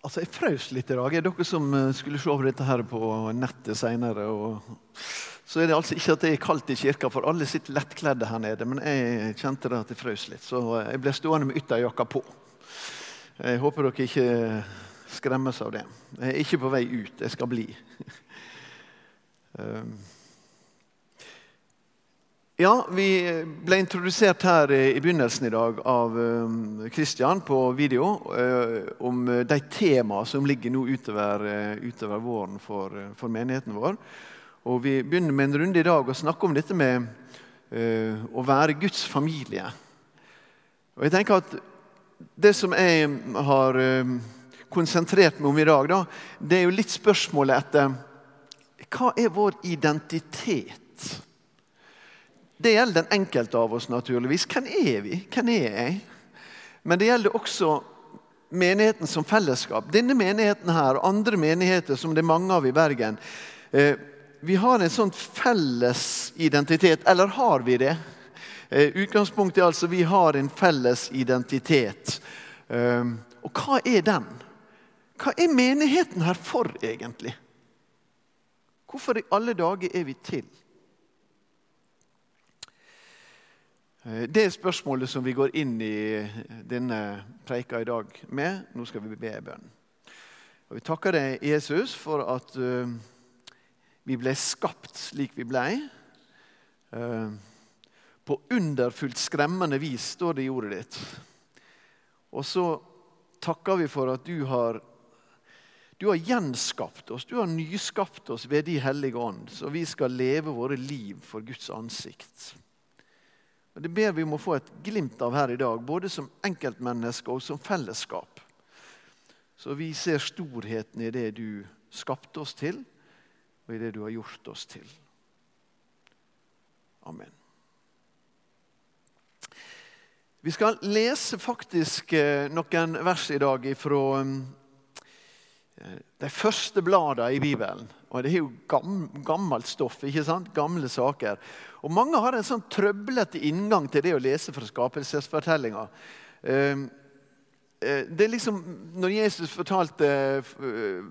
Altså, Jeg frøs litt i dag. Er dere som eh, skulle se over dette her på nettet seinere? Så er det altså ikke at det er kaldt i kirka, for alle sitter lettkledde her nede. Men jeg kjente det at jeg frøs litt, så jeg ble stående med ytterjakka på. Jeg håper dere ikke skremmes av det. Jeg er ikke på vei ut. Jeg skal bli. Ja, Vi ble introdusert her i begynnelsen i dag av Kristian um, på video uh, om de temaene som ligger nå utover, uh, utover våren for, uh, for, menigheten vår. Og Vi begynner med en runde i dag å snakke om dette med å være Guds familie. Og jeg tenker at Det som jeg har um, konsentrert meg om i dag, da, det er jo litt spørsmålet etter hva er vår identitet? Det gjelder den enkelte av oss, naturligvis. Hvem er vi? Hvem er jeg? Men det gjelder også menigheten som fellesskap. Denne menigheten her, og andre menigheter som det er mange av i Bergen. Eh, vi har en sånn felles identitet. Eller har vi det? Eh, utgangspunktet er altså vi har en felles identitet. Eh, og hva er den? Hva er menigheten her for, egentlig? Hvorfor i alle dager er vi til? Eh, det er spørsmålet som vi går inn i denne preika i dag med. Nå skal vi be bønn. Og Vi takker deg, Jesus, for at uh, vi ble skapt slik vi ble. På underfullt skremmende vis, står det i ordet ditt. Og så takker vi for at du har, du har gjenskapt oss, du har nyskapt oss ved De hellige ånd, så vi skal leve våre liv for Guds ansikt. Og Det ber vi om å få et glimt av her i dag, både som enkeltmennesker og som fellesskap. Så vi ser storheten i det du skapte oss til, og i det du har gjort oss til. Amen. Vi skal lese faktisk eh, noen vers i dag fra eh, de første bladene i Bibelen. Og Det er jo gammelt stoff. ikke sant? Gamle saker. Og Mange har en sånn trøblete inngang til det å lese fra skapelsesfortellinga. Ehm, eh, det er liksom, Når Jesus fortalte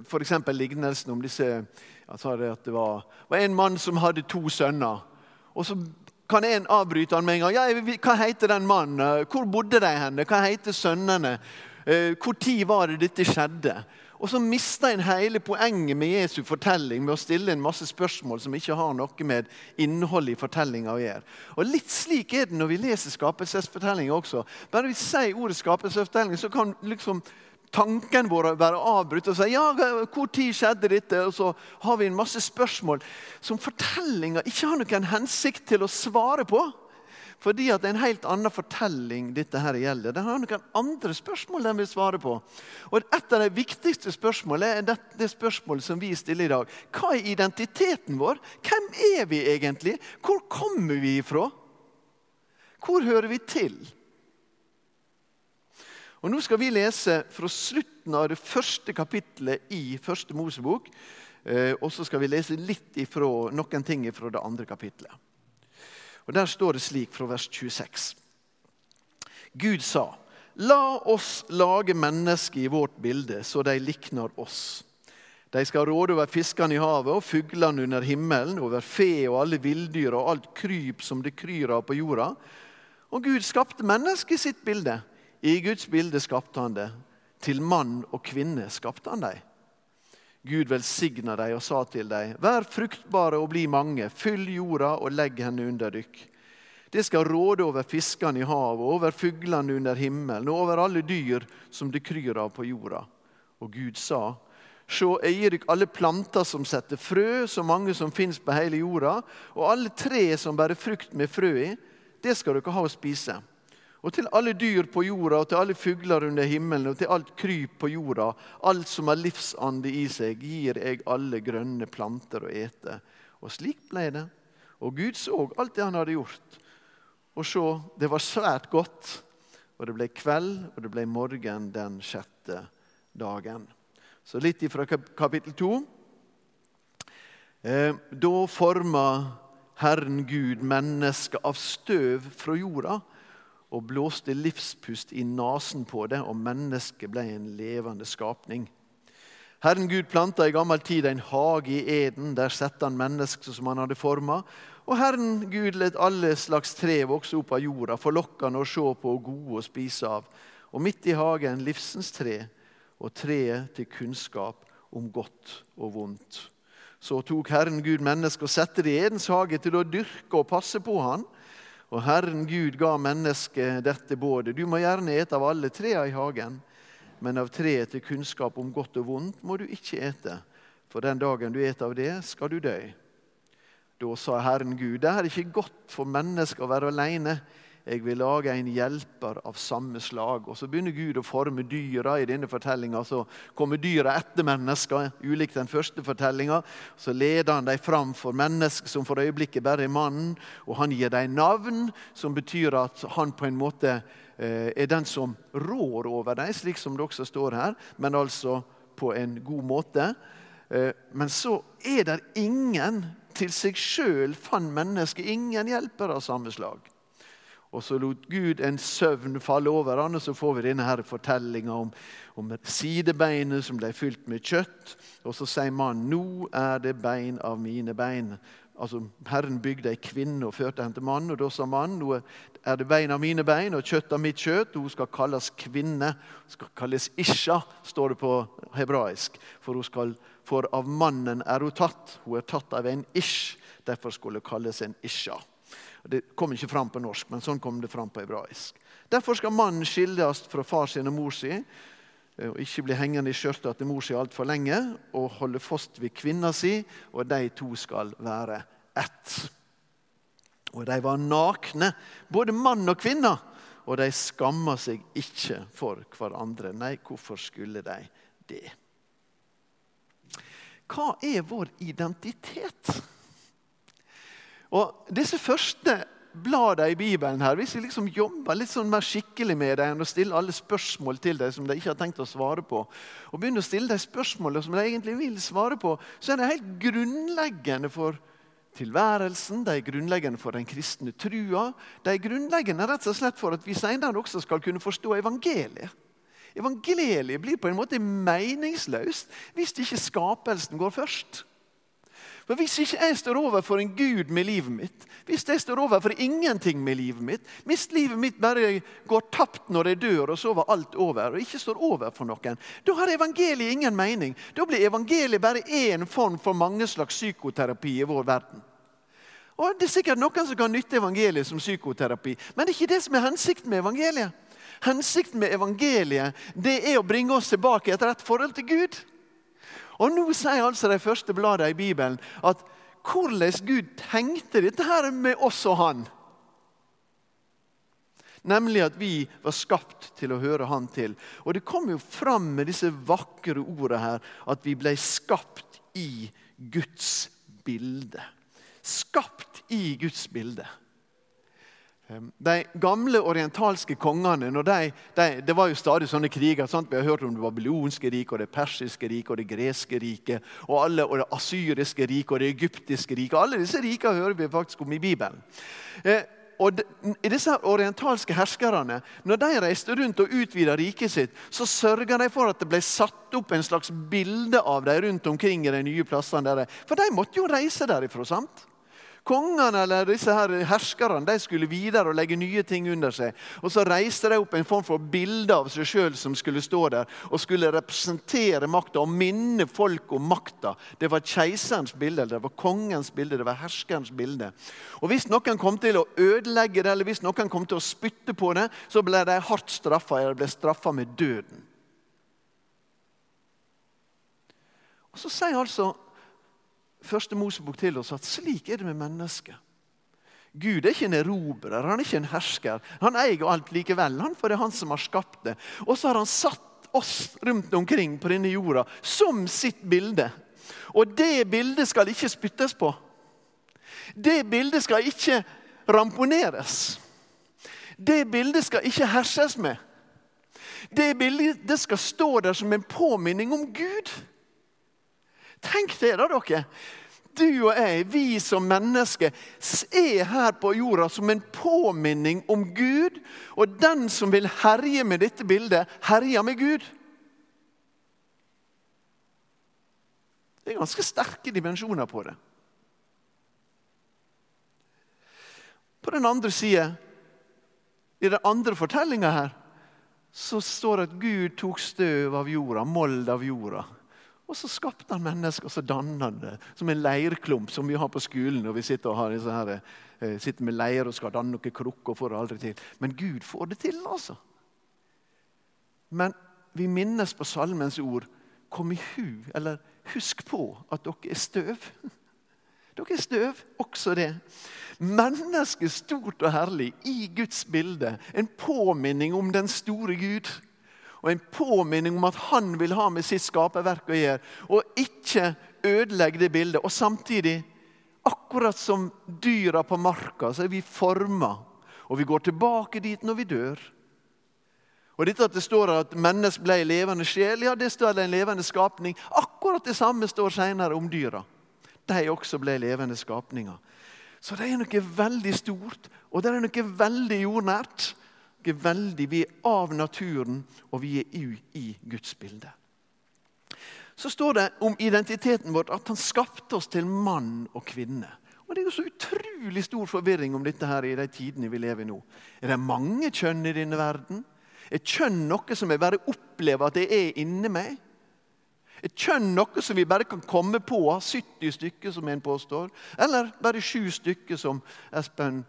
f.eks. For lignelsen om disse Han sa det at det var, var en mann som hadde to sønner. Og så kan en avbryte han med en gang. Ja, 'Hva heter den mannen? Hvor bodde de henne? Hva heter sønnene?' Eh, hvor tid var det dette skjedde? Og så mister en hele poenget med Jesu fortelling med å stille en masse spørsmål som ikke har noe med innholdet i fortellinga å gjøre. Og Litt slik er det når vi leser skapelsesfortellinga også. Bare vi sier ordet skapelsesfortelling, så kan liksom tanken vår være avbrutt og si ja, hvor tid skjedde dette? Og så har vi en masse spørsmål som fortellinga ikke har noen hensikt til å svare på. Fordi at det er en helt annen fortelling dette her gjelder. Den har noen andre spørsmål den vil svare på. Og Et av de viktigste spørsmålene er det, det spørsmålet som vi stiller i dag. Hva er identiteten vår? Hvem er vi egentlig? Hvor kommer vi ifra? Hvor hører vi til? Og Nå skal vi lese fra slutten av det første kapitlet i Første Mosebok. Eh, og så skal vi lese litt ifra, noen ting fra det andre kapittelet. Og Der står det slik fra vers 26. Gud sa, La oss lage mennesker i vårt bilde, så de likner oss. De skal råde over fiskene i havet og fuglene under himmelen, over fe og alle villdyr og alt kryp som det kryr av på jorda. Og Gud skapte mennesket i sitt bilde. I Guds bilde skapte han det. Til mann og kvinne skapte han dem. Gud velsigna dem og sa til dem, vær fruktbare og bli mange, fyll jorda og legg henne under dykk. Det skal råde over fiskene i havet, over fuglene under himmelen og over alle dyr som det kryr av på jorda. Og Gud sa, Sjå, jeg gir dere alle planter som setter frø, så mange som fins på hele jorda, og alle tre som bærer frukt med frø i, det skal dere ha å spise. Og til alle dyr på jorda, og til alle fugler under himmelen, og til alt kryp på jorda, alt som har livsande i seg, gir jeg alle grønne planter å ete. Og slik ble det. Og Gud så alt det han hadde gjort. Og så, det var svært godt. Og det ble kveld, og det ble morgen den sjette dagen. Så litt ifra kapittel to. Eh, da forma Herren Gud mennesket av støv fra jorda og blåste livspust i nesen på det, og mennesket ble en levende skapning. Herren Gud planta i gammel tid en hage i Eden. Der satte han mennesket som han hadde forma. Og Herren Gud let alle slags tre vokse opp av jorda, forlokkende å se på og gode å spise av. Og midt i hagen livsens tre og treet til kunnskap om godt og vondt. Så tok Herren Gud mennesket og satte det i Edens hage til å dyrke og passe på han. Og Herren Gud ga mennesket dette både. Du må gjerne ete av alle trærne i hagen, men av treet til kunnskap om godt og vondt må du ikke ete. For den dagen du eter av det, skal du dø. Da sa Herren Gud, det er ikke godt for mennesker å være alene. Jeg vil lage en hjelper av samme slag. Og Så begynner Gud å forme dyra i denne fortellinga. Så kommer dyra etter mennesker, ulikt den første fortellinga. Så leder han dem fram for mennesker som for øyeblikket bare er mannen. Og han gir dem navn, som betyr at han på en måte eh, er den som rår over dem, slik som det også står her, men altså på en god måte. Eh, men så er det ingen til seg sjøl fant mennesket ingen hjelper av samme slag. Og så lot Gud en søvn falle over han, og så får vi denne fortellinga om, om sidebeinet som ble fylt med kjøtt. Og så sier mannen, 'Nå er det bein av mine bein'. Altså, Herren bygde ei kvinne og førte henne til mannen. Og da sa mannen, 'Nå er det bein av mine bein og kjøtt av mitt kjøtt'. Hun skal kalles kvinne. Hun skal kalles Isha, står det på hebraisk. For skal for av mannen er hun tatt. Hun er tatt av en ish. Derfor skulle hun kalles en isha. Det kom ikke fram på norsk, men sånn kom det fram på hebraisk. Derfor skal mannen skilles fra far sin og mor si, og ikke bli hengende i skjørtet til mor si altfor lenge, og holde fast ved kvinna si, og de to skal være ett. Og de var nakne, både mann og kvinne, og de skamma seg ikke for hverandre. Nei, hvorfor skulle de det? Hva er vår identitet? Og Disse første bladene i Bibelen her, hvis vi liksom jobber litt sånn mer skikkelig med dem og stiller alle spørsmål til dem som de ikke har tenkt å svare på, og begynner å stille de spørsmålene som de egentlig vil svare på, så er det helt grunnleggende for tilværelsen, de er grunnleggende for den kristne trua. De er grunnleggende rett og slett for at vi senere også skal kunne forstå evangeliet. Evangeliet blir på en måte meningsløst hvis ikke skapelsen går først. For Hvis ikke jeg står overfor en Gud med livet mitt, hvis jeg står overfor ingenting med livet mitt, hvis livet mitt bare går tapt når jeg dør, og så var alt over, og ikke står over for noen, da har evangeliet ingen mening. Da blir evangeliet bare én form for mange slags psykoterapi i vår verden. Og Det er sikkert noen som kan nytte evangeliet som psykoterapi, men det er ikke det som er hensikten med evangeliet. Hensikten med evangeliet det er å bringe oss tilbake i et rett forhold til Gud. Og Nå sier altså de første bladene i Bibelen at hvordan Gud tenkte dette her med oss og han. Nemlig at vi var skapt til å høre Han til. Og Det kommer jo fram med disse vakre ordene her at vi ble skapt i Guds bilde. Skapt i Guds bilde. Ehm, de gamle orientalske kongene de, de, Det var jo stadig sånne kriger. Sant? Vi har hørt om det babylonske riket, og det persiske riket, og det greske riket, og, og det asyriske riket og det egyptiske riket. Alle disse rikene hører vi faktisk om i Bibelen. Eh, og de, disse orientalske herskerne, Når de reiste rundt og utvida riket sitt, så sørga de for at det ble satt opp en slags bilde av dem rundt omkring i de nye plassene. Der. For de måtte jo reise derifra. sant? Kongene eller disse her herskerne de skulle videre og legge nye ting under seg. Og Så reiste de opp en form for bilde av seg sjøl som skulle stå der og skulle representere makta og minne folk om makta. Det var keiserens bilde, det var kongens bilde, det var herskerens bilde. Og Hvis noen kom til å ødelegge det, eller hvis noen kom til å spytte på det, så ble de hardt straffa, eller ble straffa med døden. Og Så sier altså første Mosebok til oss at slik er det med mennesket. Gud er ikke en erobrer, han er ikke en hersker. Han eier alt likevel, han, for det er han som har skapt det. Og så har han satt oss rundt omkring på denne jorda som sitt bilde. Og det bildet skal ikke spyttes på. Det bildet skal ikke ramponeres. Det bildet skal ikke herses med. Det bildet skal stå der som en påminning om Gud. Tenk det, da, dere. Du og jeg, vi som mennesker, er her på jorda som en påminning om Gud. Og den som vil herje med dette bildet, herjer med Gud. Det er ganske sterke dimensjoner på det. På den andre sida, i den andre fortellinga her, så står det at Gud tok støv av jorda, mold av jorda. Og så skapte han mennesker, og så dannet han det som en leirklump som vi har på skolen når vi sitter, her, eh, sitter med leir og skal danne noen krukker. og får det aldri til. Men Gud får det til, altså. Men vi minnes på salmens ord Kom i hu, eller husk på at dere er støv. Dere er støv, også det. Mennesket stort og herlig i Guds bilde. En påminning om den store Gud. Og en påminning om at han vil ha med sitt skaperverk å gjøre. Og ikke ødelegge det bildet. Og samtidig, akkurat som dyra på marka, så er vi forma. Og vi går tilbake dit når vi dør. Og dette at Det står at mennesket ble levende sjel, ja, det står en levende skapning. Akkurat det samme står senere om dyra. De også ble levende skapninger. Så det er noe veldig stort, og det er noe veldig jordnært. Veldig, Vi er av naturen, og vi er i, i Guds bilde. Så står det om identiteten vår at han skapte oss til mann og kvinne. Og Det er jo så utrolig stor forvirring om dette her i de tidene vi lever i nå. Er det mange kjønn i denne verden? Er kjønn noe som jeg bare opplever at det er inni meg? Er kjønn noe som vi bare kan komme på? 70 stykker, som en påstår? Eller bare sju stykker, som Espen,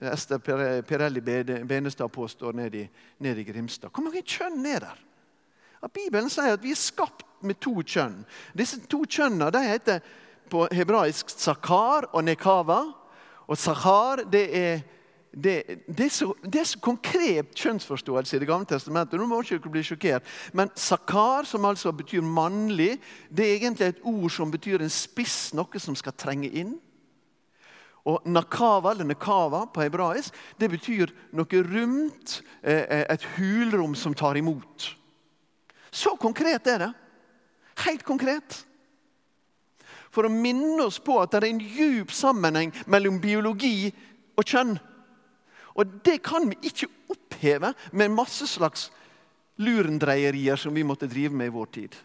Ester Pirelli Benestad påstår nede i, Grimstad? Hvor mange kjønn er der? Ja, Bibelen sier at vi er skapt med to kjønn. Disse to kjønnene heter på hebraisk sakar og nekava. Og sakar det er det, det, er så, det, er så, konkret kjønnsforståelse i Det gamle testamentet. Nå må ikke bli sjokkert. Men sakar, som altså betyr mannlig, det er egentlig et ord som betyr en spiss, noe som skal trenge inn. Og nakava, eller nakava på hebraisk, det betyr noe rundt, eh, et hulrom som tar imot. Så konkret er det. Helt konkret. For å minne oss på at det er en djup sammenheng mellom biologi og kjønn. Og det kan vi ikke oppheve med masse slags lurendreierier som vi måtte drive med i vår tid.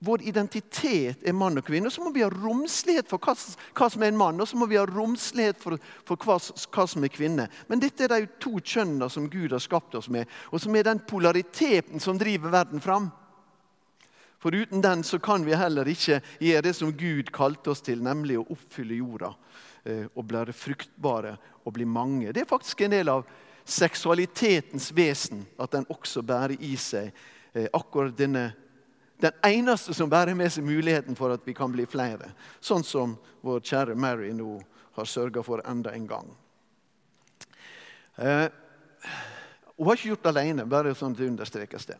Vår identitet er mann og kvinne. og Så må vi ha romslighet for hva, som er en mann, og så må vi ha romslighet for, for hva, hva, som er kvinne. Men dette er de to kjønnene som Gud har skapt oss med, og som er den polariteten som driver verden fram. For uten den så kan vi heller ikke gjøre det som Gud kalte oss til, nemlig å oppfylle jorda eh, og bli fruktbare og bli mange. Det er faktisk en del av seksualitetens vesen at den også bærer i seg eh, akkurat denne Den eneste som bærer med seg muligheten for at vi kan bli flere. Sånn som vår kjære Mary nå har sørga for enda en gang. Eh, hun har ikke gjort det alene, bare sånn at det understrekes det.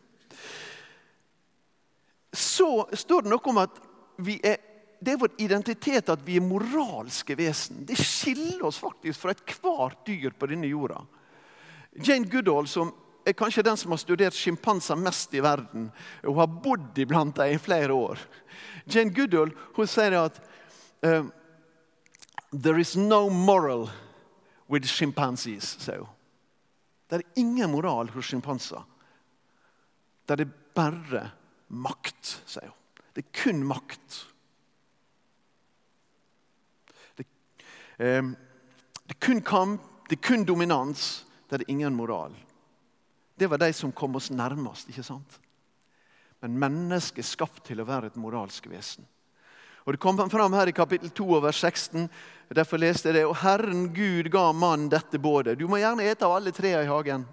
Så står det noe om at er det er vår identitet at vi er moralske vesen. Det skiller oss faktisk fra ethvert dyr på denne jorda. Jane Goodall, som er kanskje den som har studert sjimpanser mest i verden, Hun har bodd iblant dem i flere år Jane Goodall hun sier at uh, There is no moral with chimpanzees, sier hun. Det er ingen moral hos sjimpanser. Det er bare makt, sier hun. Det er kun makt. Ehm, det er kun kamp, det er kun dominans. Det er ingen moral. Det var de som kom oss nærmest. ikke sant? Men mennesket er skapt til å være et moralsk vesen. Og Det kom fram her i kapittel 2 vers 16. Derfor leste jeg det. Og Herren Gud ga mannen dette bådet. Du må gjerne ete av alle trærne i hagen.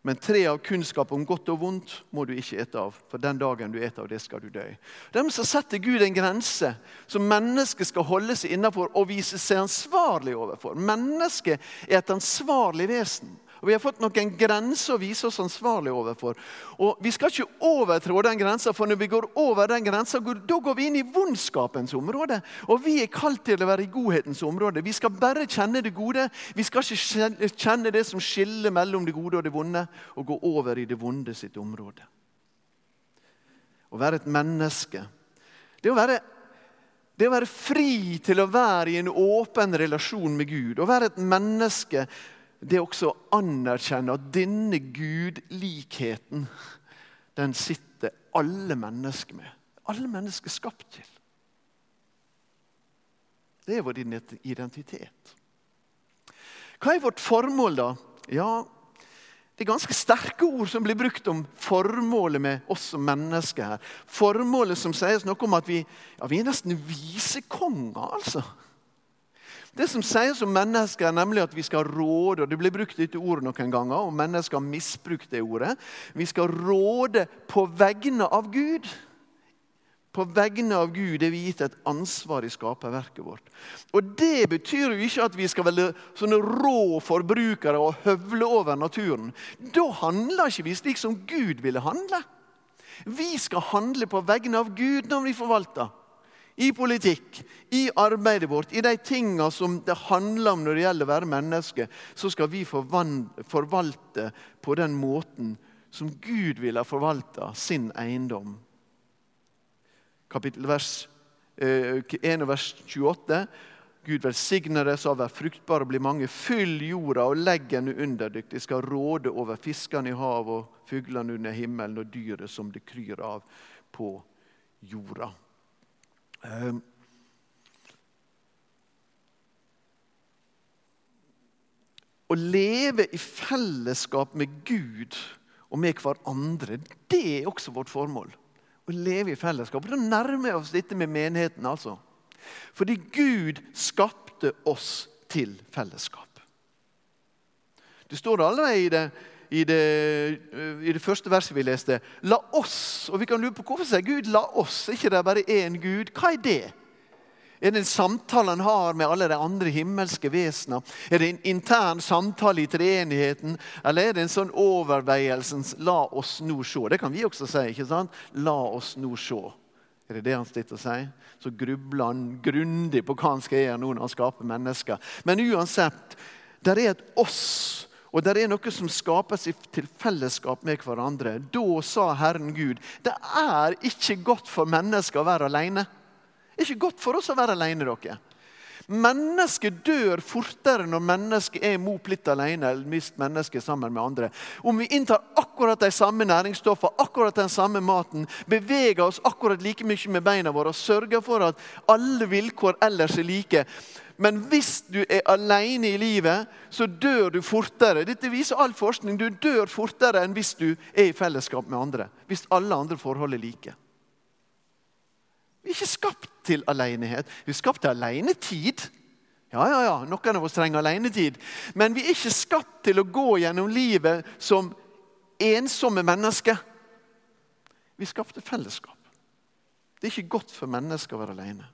Men tre av kunnskap om godt og vondt må du ikke ete av. For den dagen du eter av det, skal du dø. Dem som setter Gud en grense som mennesket skal holde seg innafor og vise seg ansvarlig overfor. Mennesket er et ansvarlig vesen. Og Vi har fått noen grenser å vise oss ansvarlig overfor. Og Vi skal ikke overtrå den grensa, for når vi går over den grensa, da går vi inn i vondskapens område. Og vi er kalt til å være i godhetens område. Vi skal bare kjenne det gode. Vi skal ikke kjenne det som skiller mellom det gode og det vonde, og gå over i det vonde sitt område. Å være et menneske, det å være det å være fri til å være i en åpen relasjon med Gud, å være et menneske det også å anerkjenne at denne gudlikheten, den sitter alle mennesker med. alle mennesker skapt til. Det er vår identitet. Hva er vårt formål, da? Ja, det er ganske sterke ord som blir brukt om formålet med oss som mennesker. her. Formålet som sies noe om at vi, ja, vi er nesten visekonger, altså. Det som sies om mennesker, er nemlig at vi skal råde. og Det blir brukt dette ordet noen ganger, og mennesker har misbrukt det ordet. Vi skal råde på vegne av Gud. På vegne av Gud er vi gitt et ansvar i skaperverket vårt. Og Det betyr jo ikke at vi skal være sånne rå forbrukere og høvle over naturen. Da handler ikke vi slik som Gud ville handle. Vi skal handle på vegne av Gud når vi forvalter i politikk, i arbeidet vårt, i de tinga som det handler om når det gjelder å være menneske, så skal vi forvalte på den måten som Gud ville forvalta sin eiendom. Kapittel vers, eh, 1 vers 28. Gud velsigne deg så vær fruktbare og bli mange. Fyll jorda og legg henne under dere. De skal råde over fiskene i havet og fuglene under himmelen og dyret som det kryr av på jorda. Ehm. Å leve i fellesskap med Gud og med hverandre, det er også vårt formål. Å leve i fellesskap. Da nærmer vi oss dette med menigheten. altså. Fordi Gud skapte oss til fellesskap. Det står allerede i det i det, i det, første verset vi leste. La oss. Og vi kan lure på Hvorfor sier Gud 'la oss'? ikke det er bare én Gud? Hva er det? Er det en samtale han har med alle de andre himmelske vesener? Er det en intern samtale i treenigheten? Eller er det en sånn overveielsens 'la oss nå se'? Det kan vi også si. ikke sant? La oss nå se. Er det det han sitter og sier? Så grubler han grundig på hva han skal gjøre nå når han skaper mennesker. Men uansett, det er et oss og det er noe som skapes til fellesskap med hverandre. Da sa Herren Gud det er ikke godt for mennesker å være alene. Det er ikke godt for oss å være alene. dere. Mennesket dør fortere når mennesket er mop litt alene eller mist mennesket sammen med andre. Om vi inntar akkurat de samme næringsstoffene, akkurat den samme maten, beveger oss akkurat like mye med beina våre og sørger for at alle vilkår ellers er like, men hvis du er alene i livet, så dør du fortere. Dette viser all forskning. Du dør fortere enn hvis du er i fellesskap med andre. Hvis alle andre forhold er like. Vi er ikke skapt til alenehet. Vi er skapt til alenetid. Ja, ja, ja, noen av oss trenger alenetid. Men vi er ikke skapt til å gå gjennom livet som ensomme mennesker. Vi skapt til fellesskap. Det er ikke godt for mennesker å være alene.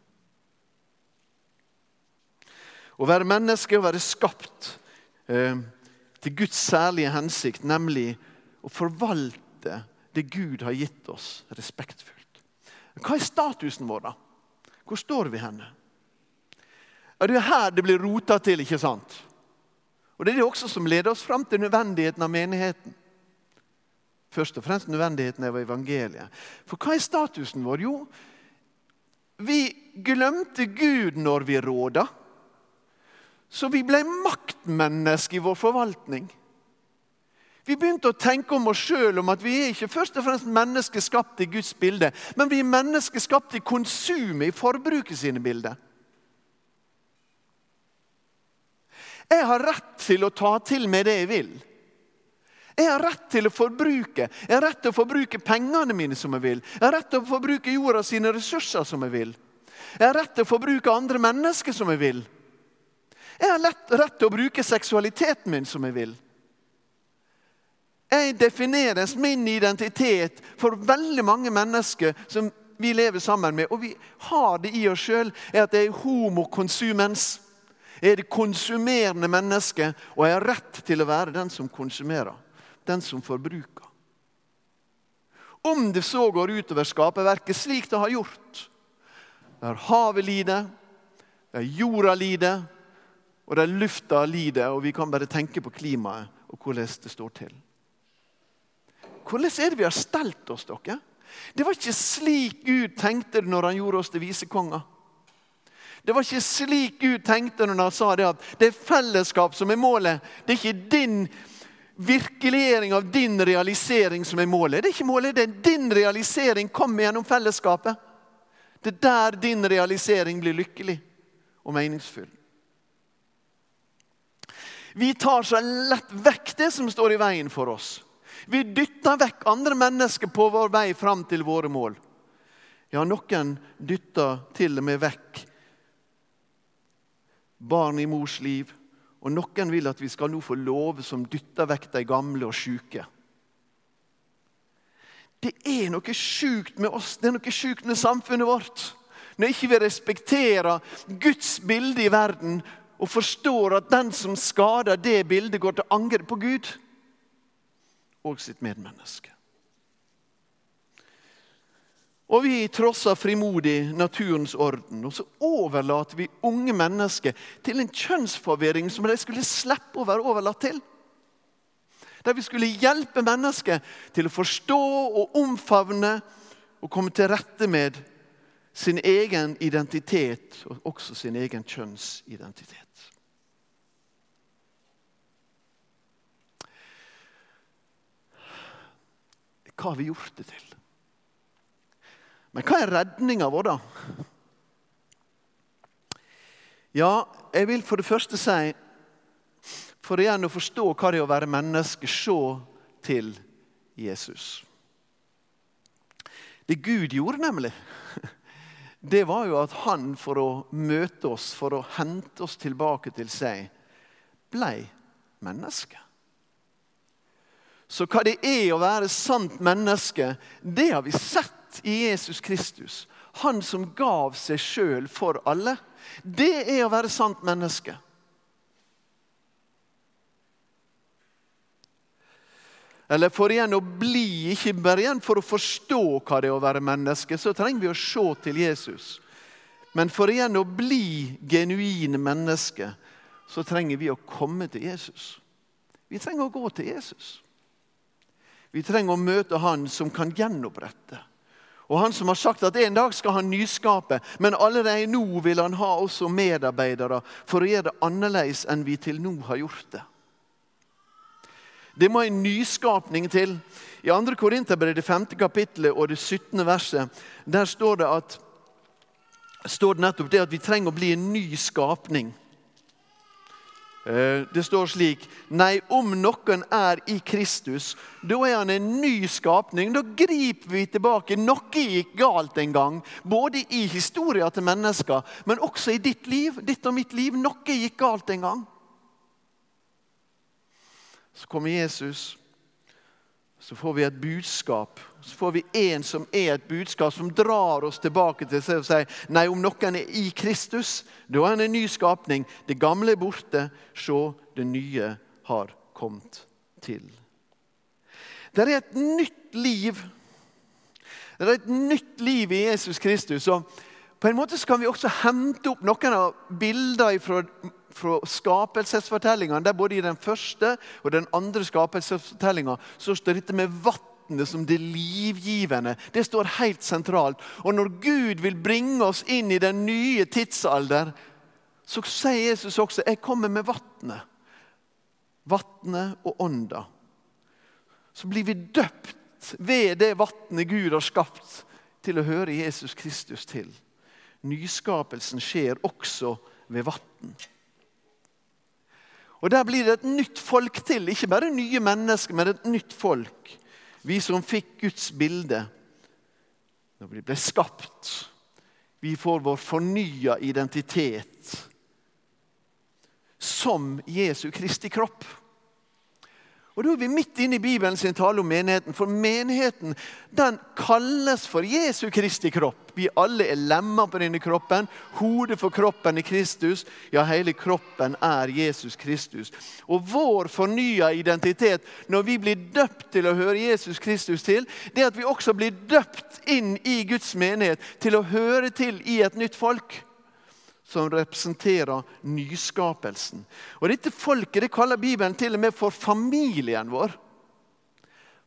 Å være menneske og være skapt eh, til Guds særlige hensikt, nemlig å forvalte det Gud har gitt oss, respektfullt. Hva er statusen vår, da? Hvor står vi henne? Ja, Det er her det blir rota til, ikke sant? Og Det er det også som leder oss fram til nødvendigheten av menigheten. Først og fremst nødvendigheten av evangeliet. For hva er statusen vår? Jo, vi glemte Gud når vi råda. Så vi ble maktmennesker i vår forvaltning. Vi begynte å tenke om oss sjøl om at vi er ikke først og fremst mennesker skapt i Guds bilde, men vi er mennesker skapt i konsumet, i forbruket sine bilder. Jeg har rett til å ta til meg det jeg vil. Jeg har rett til å forbruke. Jeg har rett til å forbruke pengene mine som jeg vil. Jeg har rett til å forbruke jorda sine ressurser som jeg vil. Jeg har rett til å forbruke andre mennesker som jeg vil. Jeg har lett, rett til å bruke seksualiteten min som jeg vil. Jeg defineres min identitet for veldig mange mennesker som vi lever sammen med. Og vi har det i oss sjøl at jeg er homokonsumens. Jeg er det konsumerende mennesket, og jeg har rett til å være den som konsumerer. Den som forbruker. Om det så går utover skaperverket, slik det har gjort, der havet lider, der jorda lider, og der lufta lider, og vi kan bare tenke på klimaet og hvordan det står til. Hvordan er det vi har stelt oss, dere? Det var ikke slik Gud tenkte det når han gjorde oss til visekonger. Det var ikke slik Gud tenkte når han sa det at det er fellesskap som er målet. Det er ikke din virkeliggjøring av din realisering som er målet. Det er ikke målet, det er din realisering kommer gjennom fellesskapet. Det er der din realisering blir lykkelig og meningsfull. Vi tar så lett vekk det som står i veien for oss. Vi dytter vekk andre mennesker på vår vei fram til våre mål. Ja, noen dytter til og med vekk barn i mors liv. Og noen vil at vi skal nå få love som dytter vekk de gamle og sjuke. Det er noe sjukt med oss, det er noe sjukt med samfunnet vårt. Når ikke vi respekterer Guds bilde i verden og forstår at den som skader det bildet, går til angrep på Gud og sitt medmenneske. Og vi trosser frimodig naturens orden. Og så overlater vi unge mennesker til en kjønnsforvirring som de skulle slippe å være overlatt til. Der vi skulle hjelpe mennesker til å forstå og omfavne og komme til rette med sin egen identitet, og også sin egen kjønnsidentitet. Hva har vi gjort det til? Men hva er redninga vår, da? Ja, jeg vil for det første si For igjen å forstå hva det er å være menneske, se til Jesus. Det Gud gjorde, nemlig, det var jo at han for å møte oss, for å hente oss tilbake til seg, blei menneske. Så hva det er å være sant menneske, det har vi sett i Jesus Kristus. Han som gav seg sjøl for alle. Det er å være sant menneske. Eller for igjen å bli, ikke bare igjen for å forstå hva det er å være menneske, så trenger vi å se til Jesus. Men for igjen å bli genuine mennesker, så trenger vi å komme til Jesus. Vi trenger å gå til Jesus. Vi trenger å møte Han som kan gjenopprette. Og han som har sagt at en dag skal han nyskape, men allerede nå vil han ha også medarbeidere for å gjøre det annerledes enn vi til nå har gjort det. Det må en nyskapning til. I 2. Korinterbrev, det 5. kapittelet og det 17. verset, der står det, at, står det nettopp det at vi trenger å bli en ny skapning. Eh, det står slik Nei, om noen er i Kristus, da er han en ny skapning. Da griper vi tilbake. Noe gikk galt en gang, både i historien til mennesker, men også i ditt liv, ditt og mitt liv. Noe gikk galt en gang. Så kommer Jesus så får vi et budskap. Så får vi en som er et budskap som drar oss tilbake til seg og sier nei, om noen er i Kristus, da er han en ny skapning. Det gamle er borte. Se, det nye har kommet til. Det er et nytt liv. Det er et nytt liv i Jesus Kristus. og På en måte kan vi også hente opp noen av bildene fra fra skapelsesfortellingene, der både i den første og den andre skapelsesfortellinga står dette med vannet som det livgivende. Det står helt sentralt. Og når Gud vil bringe oss inn i den nye tidsalder, så sier Jesus også 'Jeg kommer med vannet'. Vannet og ånda. Så blir vi døpt ved det vannet Gud har skapt, til å høre Jesus Kristus til. Nyskapelsen skjer også ved vann. Og Der blir det et nytt folk til. Ikke bare nye mennesker, men et nytt folk. Vi som fikk Guds bilde når vi ble skapt. Vi får vår fornya identitet som Jesu Kristi kropp. Og Da er vi midt inne i Bibelen sin tale om menigheten. For menigheten den kalles for Jesu Kristi kropp. Vi alle er lemmer på denne kroppen. Hodet for kroppen er Kristus. Ja, hele kroppen er Jesus Kristus. Og vår fornya identitet når vi blir døpt til å høre Jesus Kristus til, det er at vi også blir døpt inn i Guds menighet til å høre til i et nytt folk som representerer nyskapelsen. Og Dette folket det kaller Bibelen til og med for familien vår.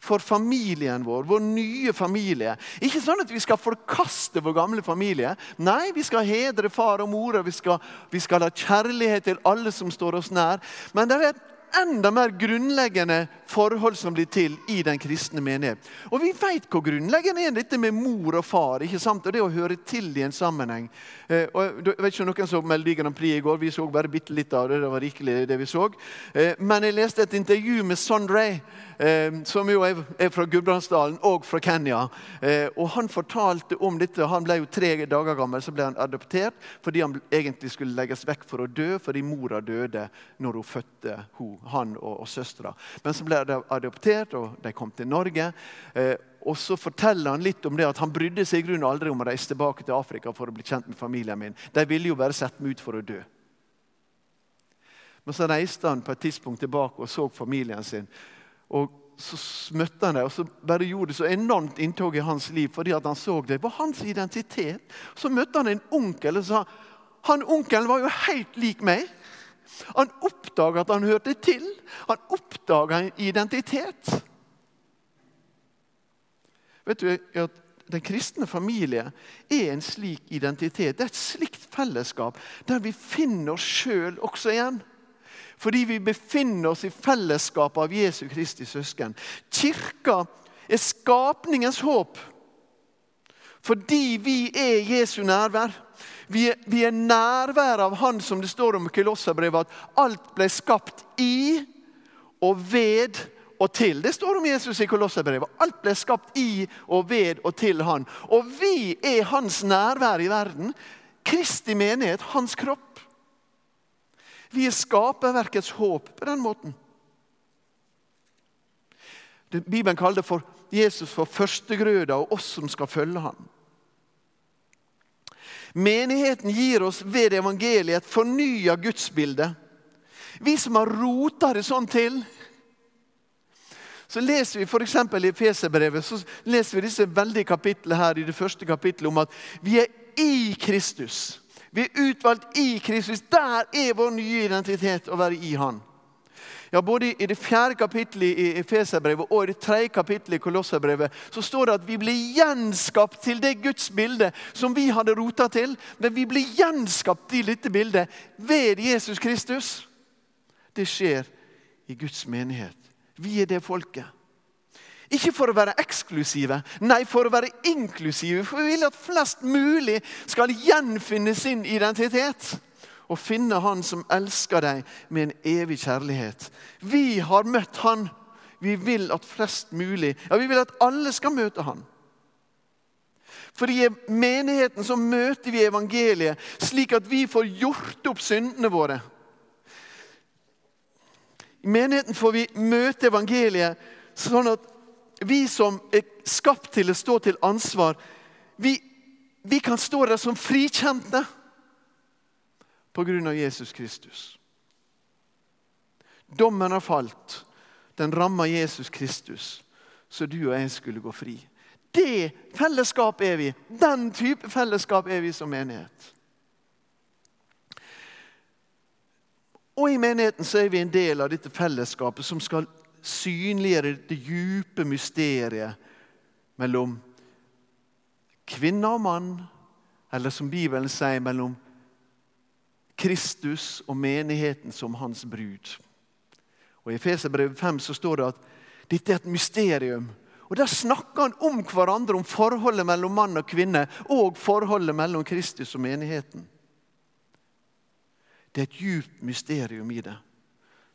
For familien vår, vår nye familie. Ikke sånn at vi skal forkaste vår gamle familie. Nei, vi skal hedre far og mor, og vi skal, vi skal ha kjærlighet til alle som står oss nær. Men det er et enda mer grunnleggende forhold som blir til i den kristne menighet. Og vi vet hvor grunnleggende er dette med mor og far ikke sant? og det å høre til i en sammenheng. Eh, og jeg vet ikke om noen så Melodi Grand Prix i går. Vi så bare bitte litt av det. det var rikelig det vi så. Eh, men jeg leste et intervju med Sondre, eh, som jo er, fra Gudbrandsdalen og fra Kenya. Eh, og Han fortalte om dette. Han ble jo tre dager gammel, så ble han adoptert fordi han egentlig skulle legges vekk for å dø, fordi mora døde når hun fødte hun, han og, og søstera. Men så ble de adoptert, og de kom til Norge. Eh, og så forteller han litt om det at han brydde seg i grunnen aldri om å reise tilbake til Afrika for å bli kjent med familien min. De ville jo bare sette meg ut for å dø. Men så reiste han på et tidspunkt tilbake og så familien sin. Og så møtte han dem, og så bare gjorde det så enormt inntog i hans liv fordi at han så det. Det var hans identitet. Så møtte han en onkel og sa han onkelen var jo helt lik meg. Han oppdaga at han hørte til. Han oppdaga en identitet. Vet du at Den kristne familie er en slik identitet. Det er et slikt fellesskap der vi finner oss sjøl også igjen. Fordi vi befinner oss i fellesskapet av Jesu Kristi søsken. Kirka er skapningens håp fordi vi er Jesu nærvær. Vi er, vi er nærværet av Han som det står om i Kolosserbrevet, at alt ble skapt i og ved og til. Det står om Jesus i Kolosserbrevet. Alt ble skapt i og ved og til Han. Og vi er Hans nærvær i verden. Kristi menighet, Hans kropp. Vi er skaperverkets håp på den måten. Bibelen kaller det for Jesus for førstegrøda og oss som skal følge ham. Menigheten gir oss ved evangeliet et fornya gudsbilde. Vi som har rota det sånn til. Så leser vi f.eks. i Feserbrevet så leser vi disse veldige kapitlene her i det første kapittelet om at vi er i Kristus. Vi er utvalgt i Kristus. Der er vår nye identitet å være i Han. Ja, Både i det fjerde kapittelet i Efeserbrevet og i det tredje kapittelet i Kolosserbrevet så står det at vi blir gjenskapt til det Guds bilde som vi hadde rota til. Men vi blir gjenskapt til dette bildet ved Jesus Kristus. Det skjer i Guds menighet. Vi er det folket. Ikke for å være eksklusive, nei, for å være inklusive. For vi vil at flest mulig skal gjenfinne sin identitet og finne Han som elsker deg med en evig kjærlighet. Vi har møtt Han. Vi vil at flest mulig, ja, vi vil at alle skal møte Han. For i menigheten så møter vi evangeliet slik at vi får gjort opp syndene våre. I menigheten får vi møte evangeliet sånn at vi som er skapt til å stå til ansvar, vi, vi kan stå der som frikjente pga. Jesus Kristus. Dommen har falt. Den rammer Jesus Kristus, så du og jeg skulle gå fri. Det fellesskap er vi. Den type fellesskap er vi som menighet. Og I menigheten så er vi en del av dette fellesskapet som skal synliggjøre det dype mysteriet mellom kvinne og mann, eller som Bibelen sier, mellom Kristus og menigheten som hans brud. Og I Efeserbrevet 5 så står det at dette er et mysterium. Og Der snakker han om hverandre, om forholdet mellom mann og kvinne og forholdet mellom Kristus og menigheten. Det er et djupt mysterium i det.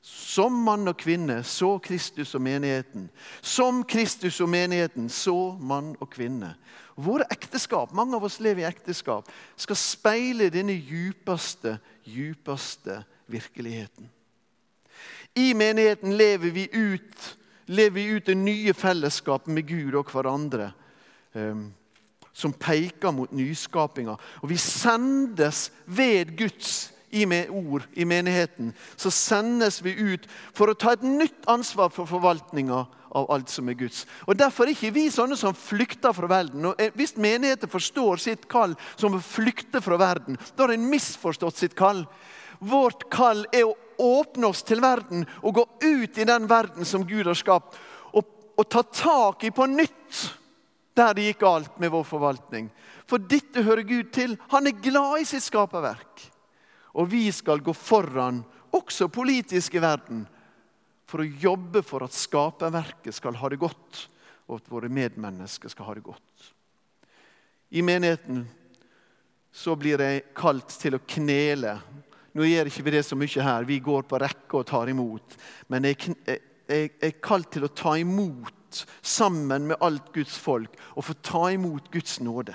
Som mann og kvinne så Kristus og menigheten. Som Kristus og menigheten så mann og kvinne. Våre ekteskap, mange av oss lever i ekteskap, skal speile denne djupeste, djupeste virkeligheten. I menigheten lever vi ut, lever vi ut det nye fellesskapet med Gud og hverandre. Um, som peker mot nyskapinga. Og vi sendes ved Guds i med ord i menigheten, så sendes vi ut for å ta et nytt ansvar for forvaltninga av alt som er Guds. Og Derfor er ikke vi sånne som flykter fra verden. Og eh, Hvis menigheten forstår sitt kall som å flykte fra verden, da har en misforstått sitt kall. Vårt kall er å åpne oss til verden og gå ut i den verden som Gud har skapt, og, og ta tak i på nytt der det gikk galt med vår forvaltning. For dette hører Gud til. Han er glad i sitt skaperverk. Og vi skal gå foran, også politisk i verden, for å jobbe for at skaperverket skal ha det godt, og at våre medmennesker skal ha det godt. I menigheten så blir jeg kalt til å knele. Nå gjør ikke vi det så mye her, vi går på rekke og tar imot. Men jeg, jeg er kalt til å ta imot sammen med alt Guds folk, og få ta imot Guds nåde.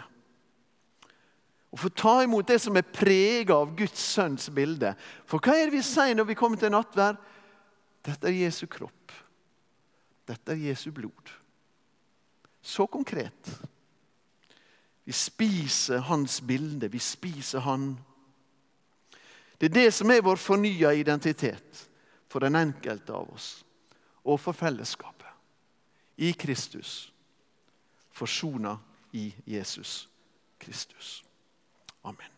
Og få ta imot det som er prega av Guds sønns bilde. For hva er det vi sier når vi kommer til nattverd? Dette er Jesu kropp. Dette er Jesu blod. Så konkret. Vi spiser hans bilde. Vi spiser han. Det er det som er vår fornya identitet for den enkelte av oss og for fellesskapet. I Kristus. Forsona i Jesus Kristus. Amen.